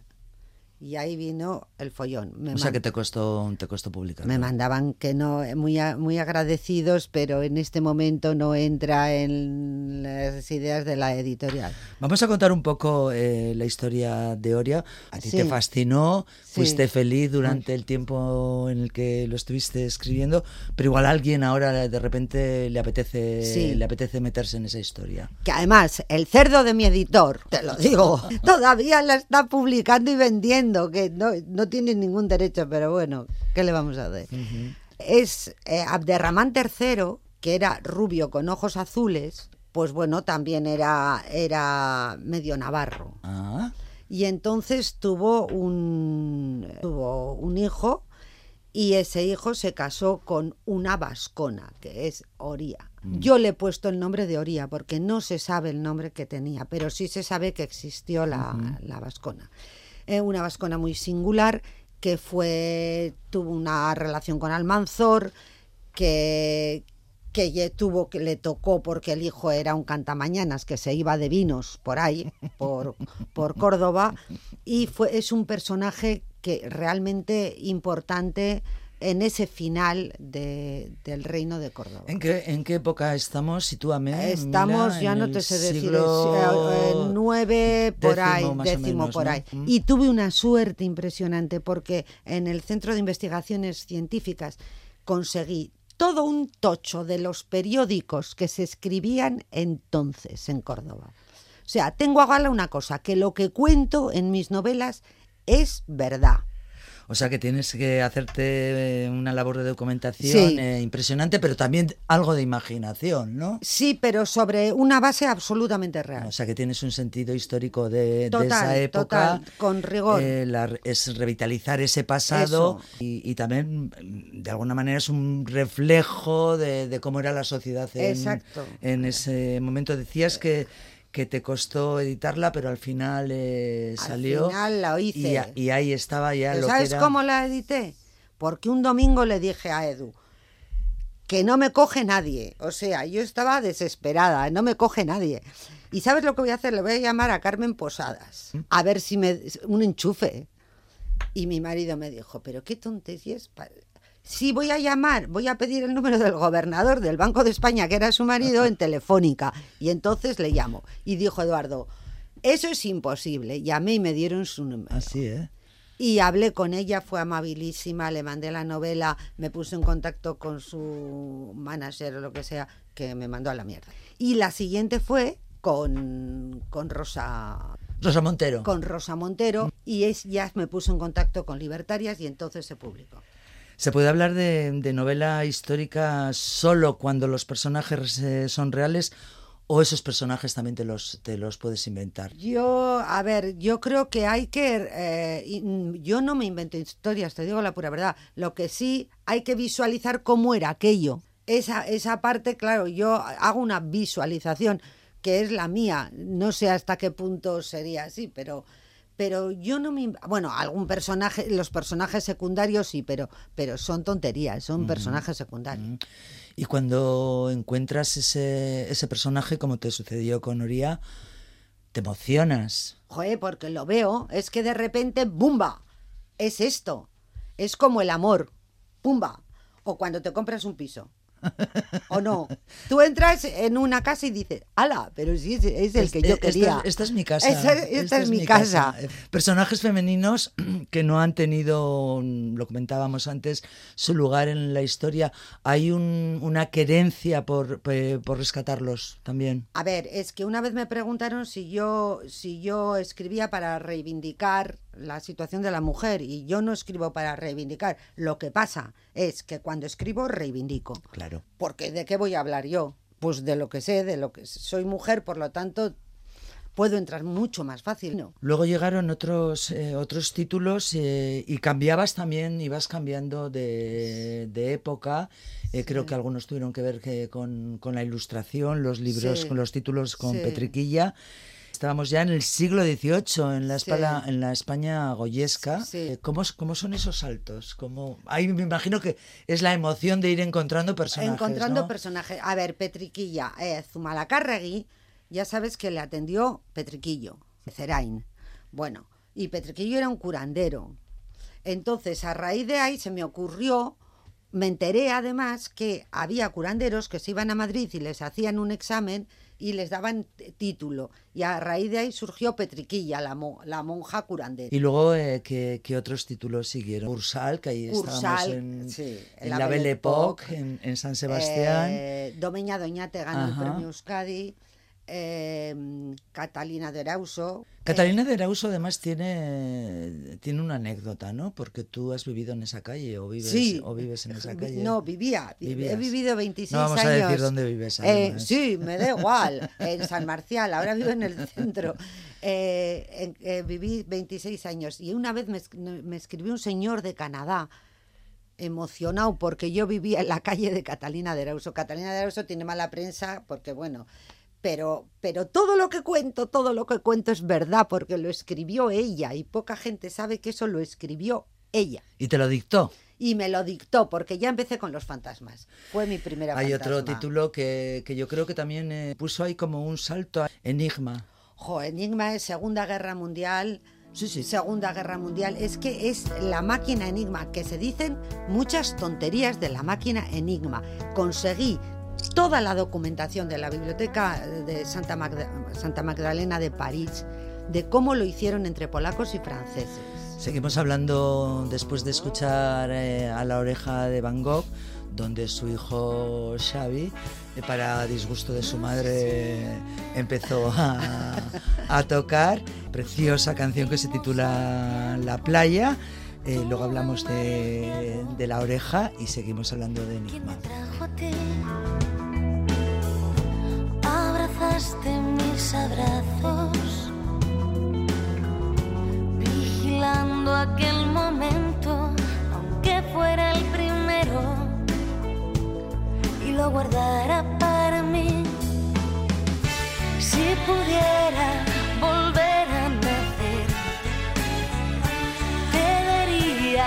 Y ahí vino el follón. Me O sea que te costó, te costó publicar. me mandaban que no, muy, a- muy agradecidos, pero en este momento no entra en las ideas de la editorial. Vamos a contar un poco eh, la historia de Oria. A ti Sí. te fascinó, Sí. fuiste feliz durante el tiempo en el que lo estuviste escribiendo, pero igual a alguien ahora de repente le apetece, Sí. le apetece meterse en esa historia. Que además, el cerdo de mi editor, te lo digo, <laughs> todavía la está publicando y vendiendo, que no, no tiene ningún derecho, pero bueno, ¿qué le vamos a hacer? Es eh, Abderramán III, que era rubio con ojos azules, pues bueno, también era, era medio navarro. Ah, Y entonces tuvo un, tuvo un hijo y ese hijo se casó con una vascona, que es Oría. Yo le he puesto el nombre de Oría porque no se sabe el nombre que tenía, pero sí se sabe que existió la, la vascona. Eh, una vascona muy singular que fue tuvo una relación con Almanzor, que, que tuvo que le tocó porque el hijo era un cantamañanas que se iba de vinos por ahí, <laughs> por, por Córdoba, y fue, es un personaje que realmente importante en ese final de- del reino de Córdoba. ¿en qué, ¿en qué época estamos? Sitúame. Estamos, ya no te sé decir, es, eh, nueve por décimo, ahí, décimo menos, por ¿no? ahí. Mm. Y tuve una suerte impresionante porque en el Centro de Investigaciones Científicas conseguí todo un tocho de los periódicos que se escribían entonces en Córdoba. O sea, tengo a gala una cosa, que lo que cuento en mis novelas es verdad. O sea que tienes que hacerte eh, una labor de documentación Sí. eh, impresionante, pero también algo de imaginación, ¿no? Sí, pero sobre una base absolutamente real. O sea que tienes un sentido histórico de, esa época. total, con rigor. Eh, la- es revitalizar ese pasado y, y también, mm, de alguna manera, es un reflejo de, de cómo era la sociedad en, Exacto. en ese momento. Decías que, que te costó editarla, pero al final eh, Al salió. final la hice. Y, a- y ahí estaba ya ¿Pero lo ¿Sabes que era. cómo la edité? Porque un domingo le dije a Edu que no me coge nadie. O sea, yo estaba desesperada, no me coge nadie. ¿Y sabes lo que voy a hacer? Le voy a llamar a Carmen Posadas, a ver si me... un enchufe. Y mi marido me dijo, pero qué tonterías... pa- Sí, voy a llamar, voy a pedir el número del gobernador del Banco de España, que era su marido, en Telefónica. Y entonces le llamo. Y dijo Eduardo, eso es imposible. Llamé y me dieron su número. Así, ¿eh? Y hablé con ella, fue amabilísima, le mandé la novela, me puse en contacto con su manager o lo que sea, que me mandó a la mierda. Y la siguiente fue con, con Rosa Rosa Montero. con Rosa Montero y es, ya me puso en contacto con Libertarias y entonces se publicó. ¿Se puede hablar de, de novela histórica solo cuando los personajes eh, son reales o esos personajes también te los, te los puedes inventar? Yo, a ver, yo creo que hay que... eh, yo no me invento historias, te digo la pura verdad. Lo que sí hay que visualizar cómo era aquello. Esa, esa parte, claro, yo hago una visualización que es la mía. No sé hasta qué punto sería así, pero... Pero yo no me... Bueno, algún personaje, los personajes secundarios sí, pero, pero son tonterías, son personajes secundarios. Y cuando encuentras ese, ese personaje, como te sucedió con Oría, te emocionas. Joder, porque lo veo, es que de repente, ¡bumba! Es esto. Es como el amor. ¡Pumba! O cuando te compras un piso. ¿O no? Tú entras en una casa y dices, ¡ala! Pero sí es, es el que Este- yo esta, quería. esta es mi casa. Esta, esta es, mi casa. Eh, Personajes femeninos <clears throat> que no han tenido, lo comentábamos antes, su lugar en la historia. Hay un- una querencia por, por rescatarlos también. A ver, es que una vez me preguntaron si yo, si yo escribía para reivindicar la situación de la mujer y yo no escribo para reivindicar. Lo que pasa es que cuando escribo reivindico. Claro. Porque ¿de qué voy a hablar yo? Pues de lo que sé, de lo que soy mujer, por lo tanto puedo entrar mucho más fácil. ¿no? Luego llegaron otros, eh, otros títulos eh, y cambiabas también, ibas cambiando de, de época. Eh, Creo que algunos tuvieron que ver que con, con la ilustración, los libros Sí. con los títulos con Sí. Petriquilla. Estábamos ya en el siglo XVIII, en la, Sí. España, en la España goyesca. Sí. Eh, ¿Cómo, cómo son esos saltos? ¿Cómo... Ahí me imagino que es la emoción de ir encontrando personajes. Encontrando ¿no? personajes. A ver, Petriquilla, eh, Zumalacárregui, ya sabes que le atendió Petriquillo, Cerain. Bueno, y Petriquillo era un curandero. Entonces, a raíz de ahí se me ocurrió, me enteré además que había curanderos que se iban a Madrid y les hacían un examen y les daban título. Y a raíz de ahí surgió Petriquilla, la, mo- la monja curandera. Y luego, eh, ¿qué, qué otros títulos siguieron? Ursal, que ahí estábamos en, sí, en la Belle Époque, en, en San Sebastián. Eh, Domeña Doñate ganó el premio Euskadi. Eh, Catalina de Erauso. Catalina de Erauso además tiene, tiene una anécdota, ¿no? Porque tú has vivido en esa calle o vives, Sí. o vives en esa calle. No, vivía. vi- He vivido 26 No vamos a años. decir dónde vives, Eh, sí, me da igual. En San Marcial, ahora vivo en el centro. Eh, eh, viví 26 años y una vez me, me escribió un señor de Canadá emocionado porque yo vivía en la calle de Catalina de Erauso. Catalina de Erauso tiene mala prensa porque, bueno, pero, pero todo lo que cuento, todo lo que cuento es verdad porque lo escribió ella y poca gente sabe que eso lo escribió ella. Y te lo dictó. Y me lo dictó porque ya empecé con los fantasmas. Fue mi primera Hay otro título que, que yo creo que también eh, puso ahí como un salto a Enigma. Jo, Enigma es Segunda Guerra Mundial. Sí, sí. Segunda Guerra Mundial. Es que es la máquina Enigma, que se dicen muchas tonterías de la máquina Enigma. Conseguí toda la documentación de la biblioteca de Santa, Magda- Santa Magdalena de París de cómo lo hicieron entre polacos y franceses. Seguimos hablando después de escuchar eh, a la oreja de Van Gogh, donde su hijo Xavi, eh, para disgusto de su madre, empezó a, a tocar. Preciosa canción que se titula La playa. Eh, luego hablamos de, de, la oreja y seguimos hablando de Enigma. Abrazaste mis abrazos, vigilando aquel momento, aunque fuera el primero, y lo guardara para mí. Si pudiera volver a nacer, te vería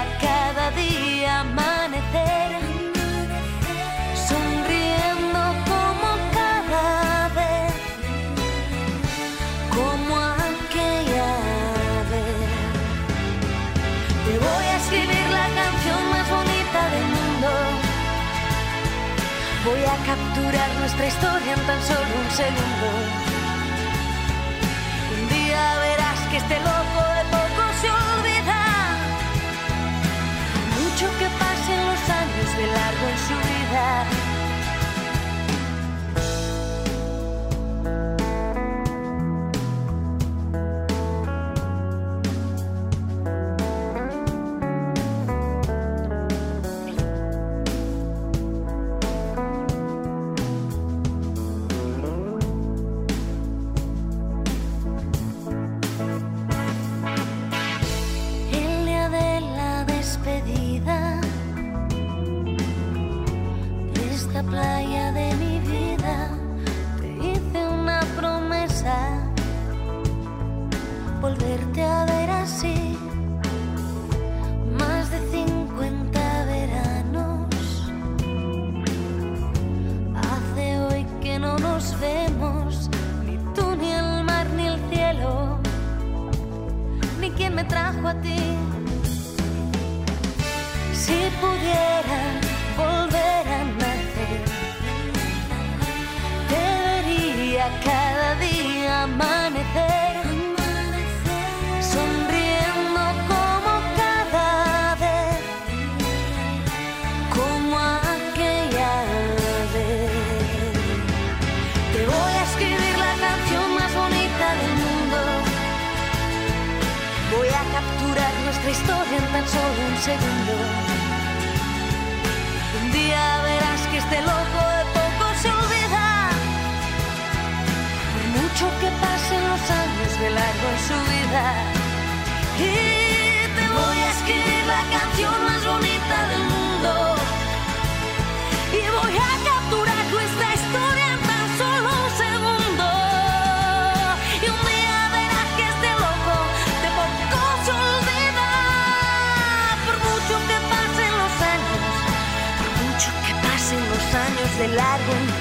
nuestra historia en tan solo un segundo. Un día verás que este loco segundo. Un día verás que este loco de poco se olvida. Por mucho que pasen los años de largo en su vida. Años de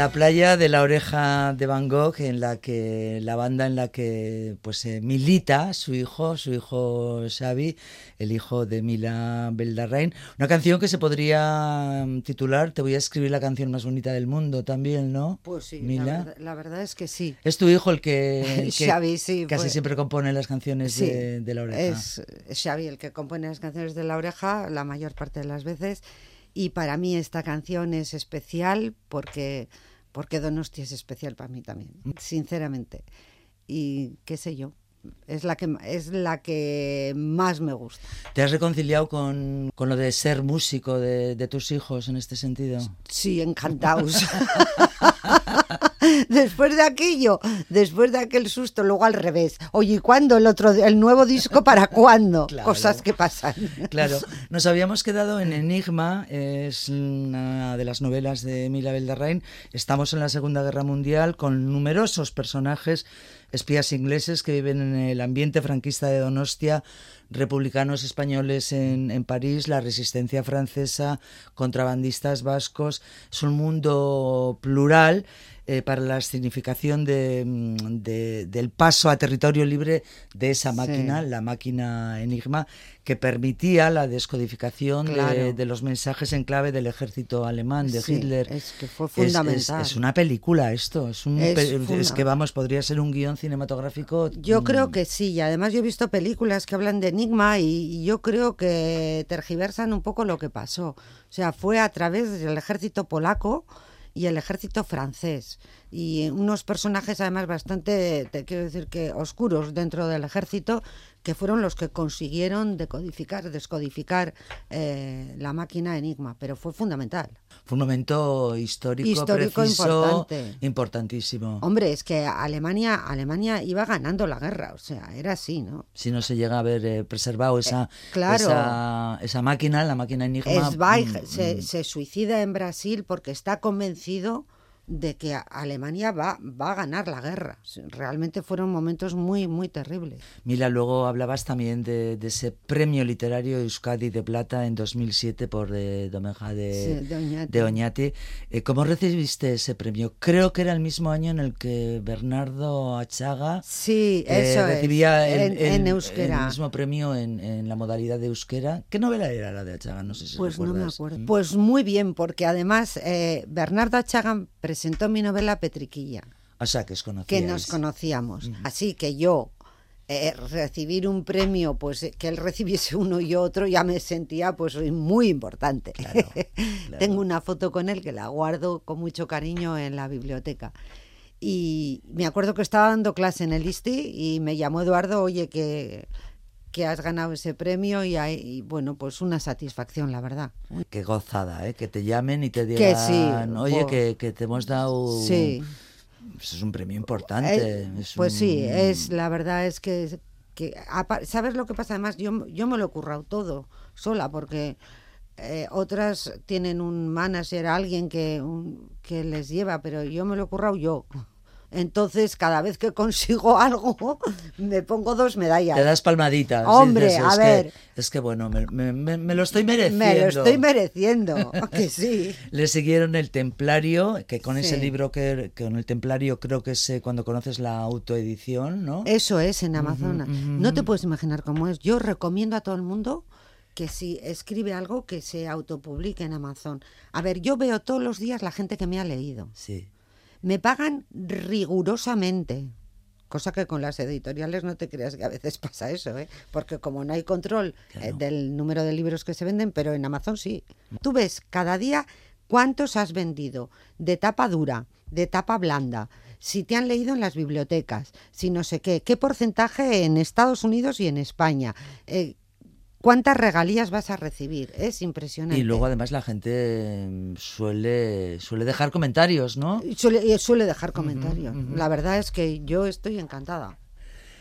La playa de la oreja de Van Gogh, en la que la banda en la que pues eh, milita su hijo, su hijo Xavi, el hijo de Mila Beldarrain. Una canción que se podría mm, titular Te voy a escribir la canción más bonita del mundo también, ¿no? Pues sí, la Mila. verdad, la verdad es que sí. Es tu hijo el que, <laughs> que Xavi, sí, casi pues- siempre compone las canciones Sí, de, de la oreja. Es Xavi el que compone las canciones de la oreja la mayor parte de las veces. Y para mí esta canción es especial porque, porque Donosti es especial para mí también, sinceramente. Y qué sé yo, es la que, es la que más me gusta. ¿Te has reconciliado con, con lo de ser músico de, de tus hijos en este sentido? Sí, encantados. <laughs> <laughs> después de aquello, después de aquel susto, luego al revés. Oye, ¿y cuándo el otro, el nuevo disco para <laughs> cuándo? Claro. Cosas que pasan. Claro, <laughs> nos habíamos quedado en Enigma, es una de las novelas de Mila Beldarrain. Estamos en la Segunda Guerra Mundial con numerosos personajes, espías ingleses que viven en el ambiente franquista de Donostia, republicanos españoles en, en París, la resistencia francesa, contrabandistas vascos. Es un mundo plural eh, para la significación de, mm, de- del paso a territorio libre de esa Sí. máquina, la máquina Enigma, que permitía la descodificación de- Claro. de, los mensajes en clave del ejército alemán, de Sí, Hitler. es que fue Es- es- fundamental. Es, una película esto, es, un Es que vamos, podría ser un guion cinematográfico. Yo mm, creo que sí, y además yo he visto películas que hablan de Enigma y, y yo creo que tergiversan un poco lo que pasó. O sea, fue a través del ejército polaco y el ejército francés. Y unos personajes además bastante, te quiero decir que oscuros dentro del ejército, que fueron los que consiguieron decodificar, descodificar eh, la máquina Enigma, pero fue fundamental. Fue un momento histórico, Histórico preciso, importante. importantísimo. Hombre, es que Alemania, Alemania iba ganando la guerra, o sea, era así, ¿no? si no se llega a haber eh, preservado esa, claro. esa, esa máquina, la máquina Enigma. Zweig mm, se, mm, se suicida en Brasil porque está convencido de que Alemania va, va a ganar la guerra. Realmente fueron momentos muy, muy terribles. Mila, luego hablabas también de, de ese premio literario Euskadi de Plata en 2007 por eh, Domeja de, Sí, de Oñate. de Oñate. Eh, ¿Cómo recibiste ese premio? Creo que era el mismo año en el que Bernardo Achaga Sí, eh, eso recibía es. el, en, el- en euskera. el mismo premio en, en la modalidad de euskera. ¿Qué novela era la de Achaga? No sé si Pues no me acuerdo. Mm. Pues muy bien, porque además eh, Bernardo presentó mi novela Petriquilla. O sea, que os que nos conocíamos. Así que yo eh, recibir un premio, pues eh, que él recibiese uno y otro, ya me sentía pues muy importante. <laughs> Claro, Tengo una foto con él que la guardo con mucho cariño en la biblioteca. Y me acuerdo que estaba dando clase en el ISTI y me llamó Eduardo, oye, que, que has ganado ese premio y, ahí- y, bueno, pues una satisfacción, la verdad. Qué gozada, ¿eh? Que te llamen y te Que digan, sí, oye, que, que te hemos dado... Sí. Pues es un premio importante. Eh, es pues sí, es la verdad es que, que ¿sabes lo que pasa? Además, yo, yo me lo he currado todo sola porque eh, otras tienen un manager, alguien que, un- que les lleva, pero yo me lo he currado yo. Entonces, cada vez que consigo <laughs> algo, me pongo dos medallas. Te das palmaditas. Hombre, dices, a es ver. Que, es que bueno, me, me- me- me lo estoy mereciendo. Me lo estoy mereciendo, <laughs> que sí. Le siguieron el Templario, que con ese libro que con el Templario creo que es eh, cuando conoces la autoedición, ¿no? Eso es en Amazonas. No te puedes imaginar cómo es. Yo recomiendo a todo el mundo que si escribe algo que se autopublique en Amazon. A ver, yo veo todos los días la gente que me ha leído. Sí. Me pagan rigurosamente. Cosa que con las editoriales no te creas que a veces <laughs> pasa eso, ¿eh? porque como no hay control eh, del número de libros que se venden, pero en Amazon sí. Tú ves cada día cuántos has vendido de tapa dura, de tapa blanda, si te han leído en las bibliotecas, si no sé qué, qué porcentaje en Estados Unidos y en España, eh, cuántas regalías vas a recibir. Es impresionante. Y luego además la gente mm, suele suele dejar comentarios, ¿no? Suele, suele dejar comentarios. La verdad es que yo estoy encantada.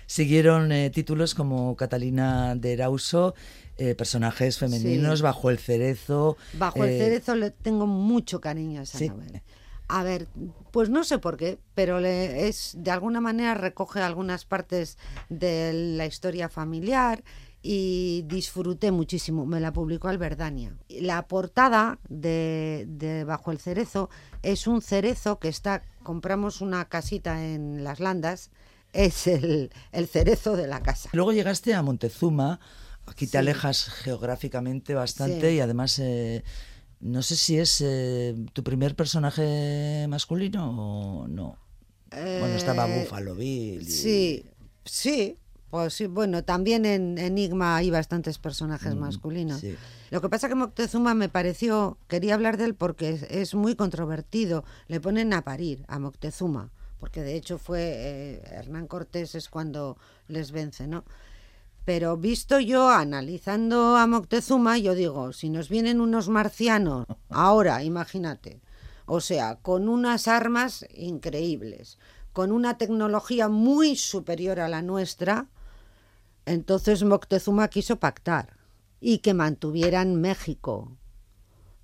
Siguieron eh, títulos como Catalina de Erauso, eh, personajes femeninos, Sí. Bajo el cerezo. Bajo el eh, cerezo le tengo mucho cariño a esa sí. novela. A ver, pues no sé por qué, pero le es de alguna manera recoge algunas partes de la historia familiar y disfruté muchísimo. Me la publicó Alberdania. La portada de, de Bajo el cerezo es un cerezo que está, compramos una casita en las landas, es el, el cerezo de la casa. Luego llegaste a Montezuma, aquí te Sí. alejas geográficamente bastante Sí. y además eh, no sé si es eh, tu primer personaje masculino o no. Bueno, estaba Eh, Buffalo Bill. y- Sí, sí. Pues sí, bueno, también en Enigma hay bastantes personajes masculinos. sí. Lo que pasa que Moctezuma me pareció, quería hablar de él porque es, es muy controvertido. Le ponen a parir a Moctezuma, porque de hecho fue eh, Hernán Cortés es cuando les vence, ¿no? Pero visto yo analizando a Moctezuma, yo digo, si nos vienen unos marcianos, <laughs> ahora, imagínate, o sea, con unas armas increíbles, con una tecnología muy superior a la nuestra, entonces Moctezuma quiso pactar y que mantuvieran México.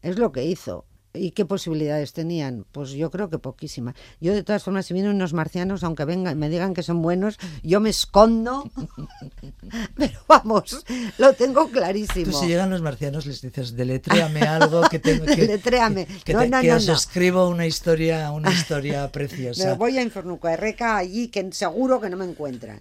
Es lo que hizo. ¿Y qué posibilidades tenían? Pues yo creo que poquísimas. Yo de todas formas, si vienen unos marcianos, aunque vengan, me digan que son buenos, yo me escondo. <laughs> Pero vamos, lo tengo clarísimo. Tú si llegan los marcianos les dices, deletréame algo que tengo <laughs> que... Deletréame. Que, No, te- no, que no, os escribo una historia, una historia <laughs> Me preciosa. voy a Infernuco de Reca allí que seguro que no me encuentran.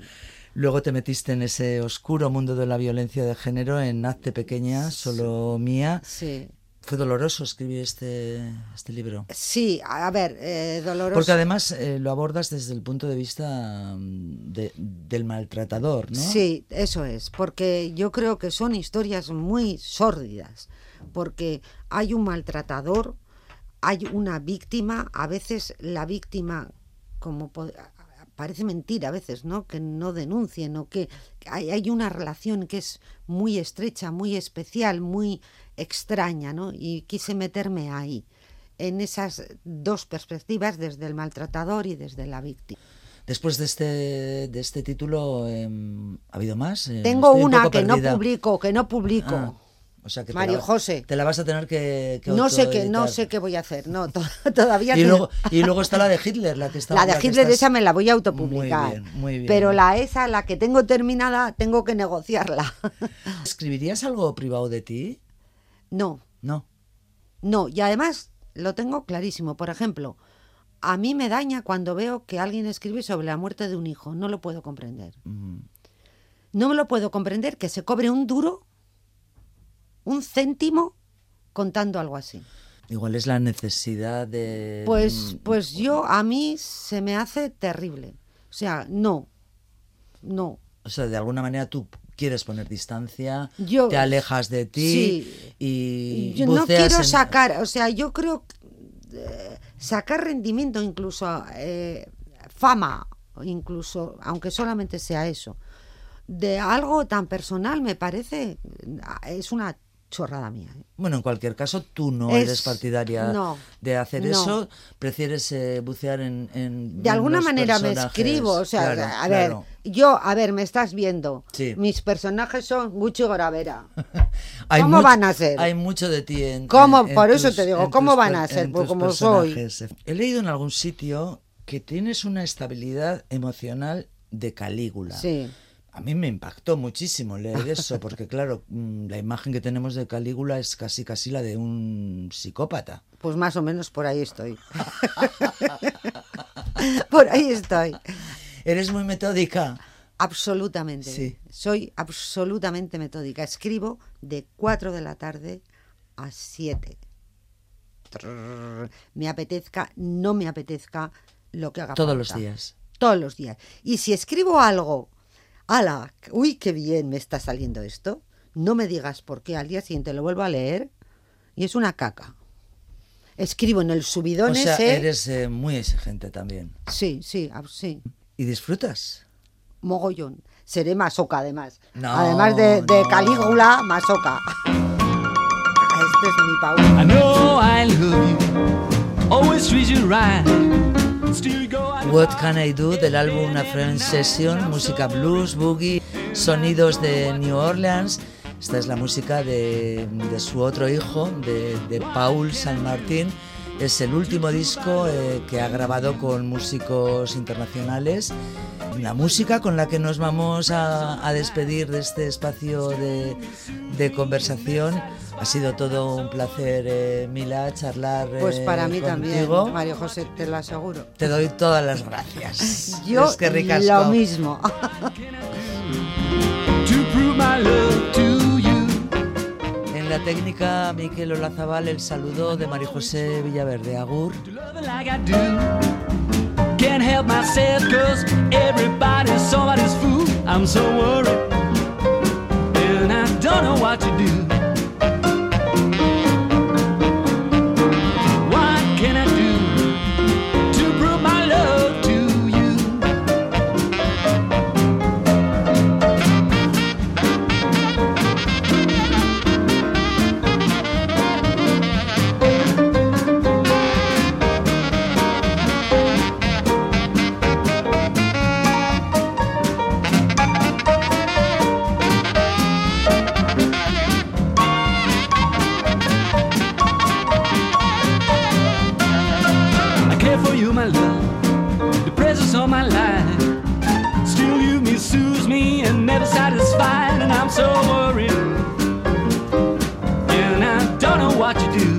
Luego te metiste en ese oscuro mundo de la violencia de género en Hazte Pequeña, solo mía. Sí. Fue doloroso escribir este, este libro. Sí, a ver, eh, doloroso. Porque además eh, lo abordas desde el punto de vista mm, de- del maltratador, ¿no? Sí, eso es, porque yo creo que son historias muy sórdidas, porque hay un maltratador, hay una víctima, a veces la víctima, como parece mentira a veces, ¿no? Que no denuncien o que hay, hay una relación que es muy estrecha, muy especial, muy extraña, ¿no? Y quise meterme ahí, en esas dos perspectivas, desde el maltratador y desde la víctima. Después de este, de este título, em, ¿ha habido más? Eh, Tengo un una que no publico, que no publico. Ah, o sea que te Mario la, José. Te la vas a tener que, que No sé qué, no sé qué voy a hacer, no, <laughs> to- todavía Y luego, y luego está la de Hitler, la que está. la de que Hitler estás- esa me la voy a autopublicar. Muy bien, muy bien. Pero la esa, la que tengo terminada, tengo que negociarla. <laughs> ¿Escribirías algo privado de ti? no, No. no, y además lo tengo clarísimo. Por ejemplo, a mí me daña cuando veo que alguien escribe sobre la muerte de un hijo, no lo puedo comprender. No me lo puedo comprender que se cobre un duro, un céntimo contando algo así. Igual es la necesidad de. Pues, pues yo, a mí se me hace terrible. O sea, no, no. O sea, de alguna manera tú quieres poner distancia, Yo- te alejas de ti Sí. y. Yo no quiero en- sacar, o sea, yo creo eh, sacar rendimiento, incluso eh, fama, incluso, aunque solamente sea eso, de algo tan personal me parece, es una chorrada mía. ¿eh? Bueno, en cualquier caso, tú no Es- eres partidaria no, de hacer no. eso, prefieres eh, bucear en, en- De en alguna los manera me escribo, o sea, Claro, a ver, claro. yo, a ver, me estás viendo, Sí. mis personajes son Gucci Gravera. <laughs> Hay ¿Cómo van a ser? Hay mucho de ti en. ¿Cómo? en- Por eso te digo, ¿cómo tus van a ser? Pues como soy. He leído en algún sitio que tienes una estabilidad emocional de Calígula. Sí. A mí me impactó muchísimo leer <laughs> eso, porque claro, mm, la imagen que tenemos de Calígula es casi casi la de un psicópata. Pues más o menos por ahí estoy. <laughs> por ahí estoy. Eres muy metódica. Absolutamente. Sí. Soy absolutamente metódica. Escribo de 4 de la tarde a 7. Trrr. Me apetezca, no me apetezca lo que haga Todos los días. Todos los días. Y si escribo algo, ala, uy, qué bien me está saliendo esto, no me digas por qué al día siguiente lo vuelvo a leer y es una caca. Escribo en el subidón O sea, ese. eres eh, muy exigente también. Sí, sí, sí. ¿Y disfrutas? Mogollón. Seré masoca, además. No, además de, de no. Calígula, masoca. Este es mi Paul. I know I love you, always treat you right. What Can I Do del álbum A Friend Session, música blues, boogie, sonidos de New Orleans. Esta es la música de, de su otro hijo, de, de Paul San Martín. Es el último disco eh, que ha grabado con músicos internacionales. La música con la que nos vamos a, a despedir de este espacio de, de conversación. Ha sido todo un placer, eh, Mila, charlar. Pues eh, para mí también, contigo. Mario José, te lo aseguro. Te doy todas las gracias. <laughs> Yo Es que ricasco. lo mismo. <laughs> En la técnica, Miquel Olazabal, el saludo de María José Villaverde. Agur. Can't help myself, cause everybody's somebody's fool. I'm so worried, and I don't know what to do. me and never satisfied, and I'm so worried. And I don't know what to do.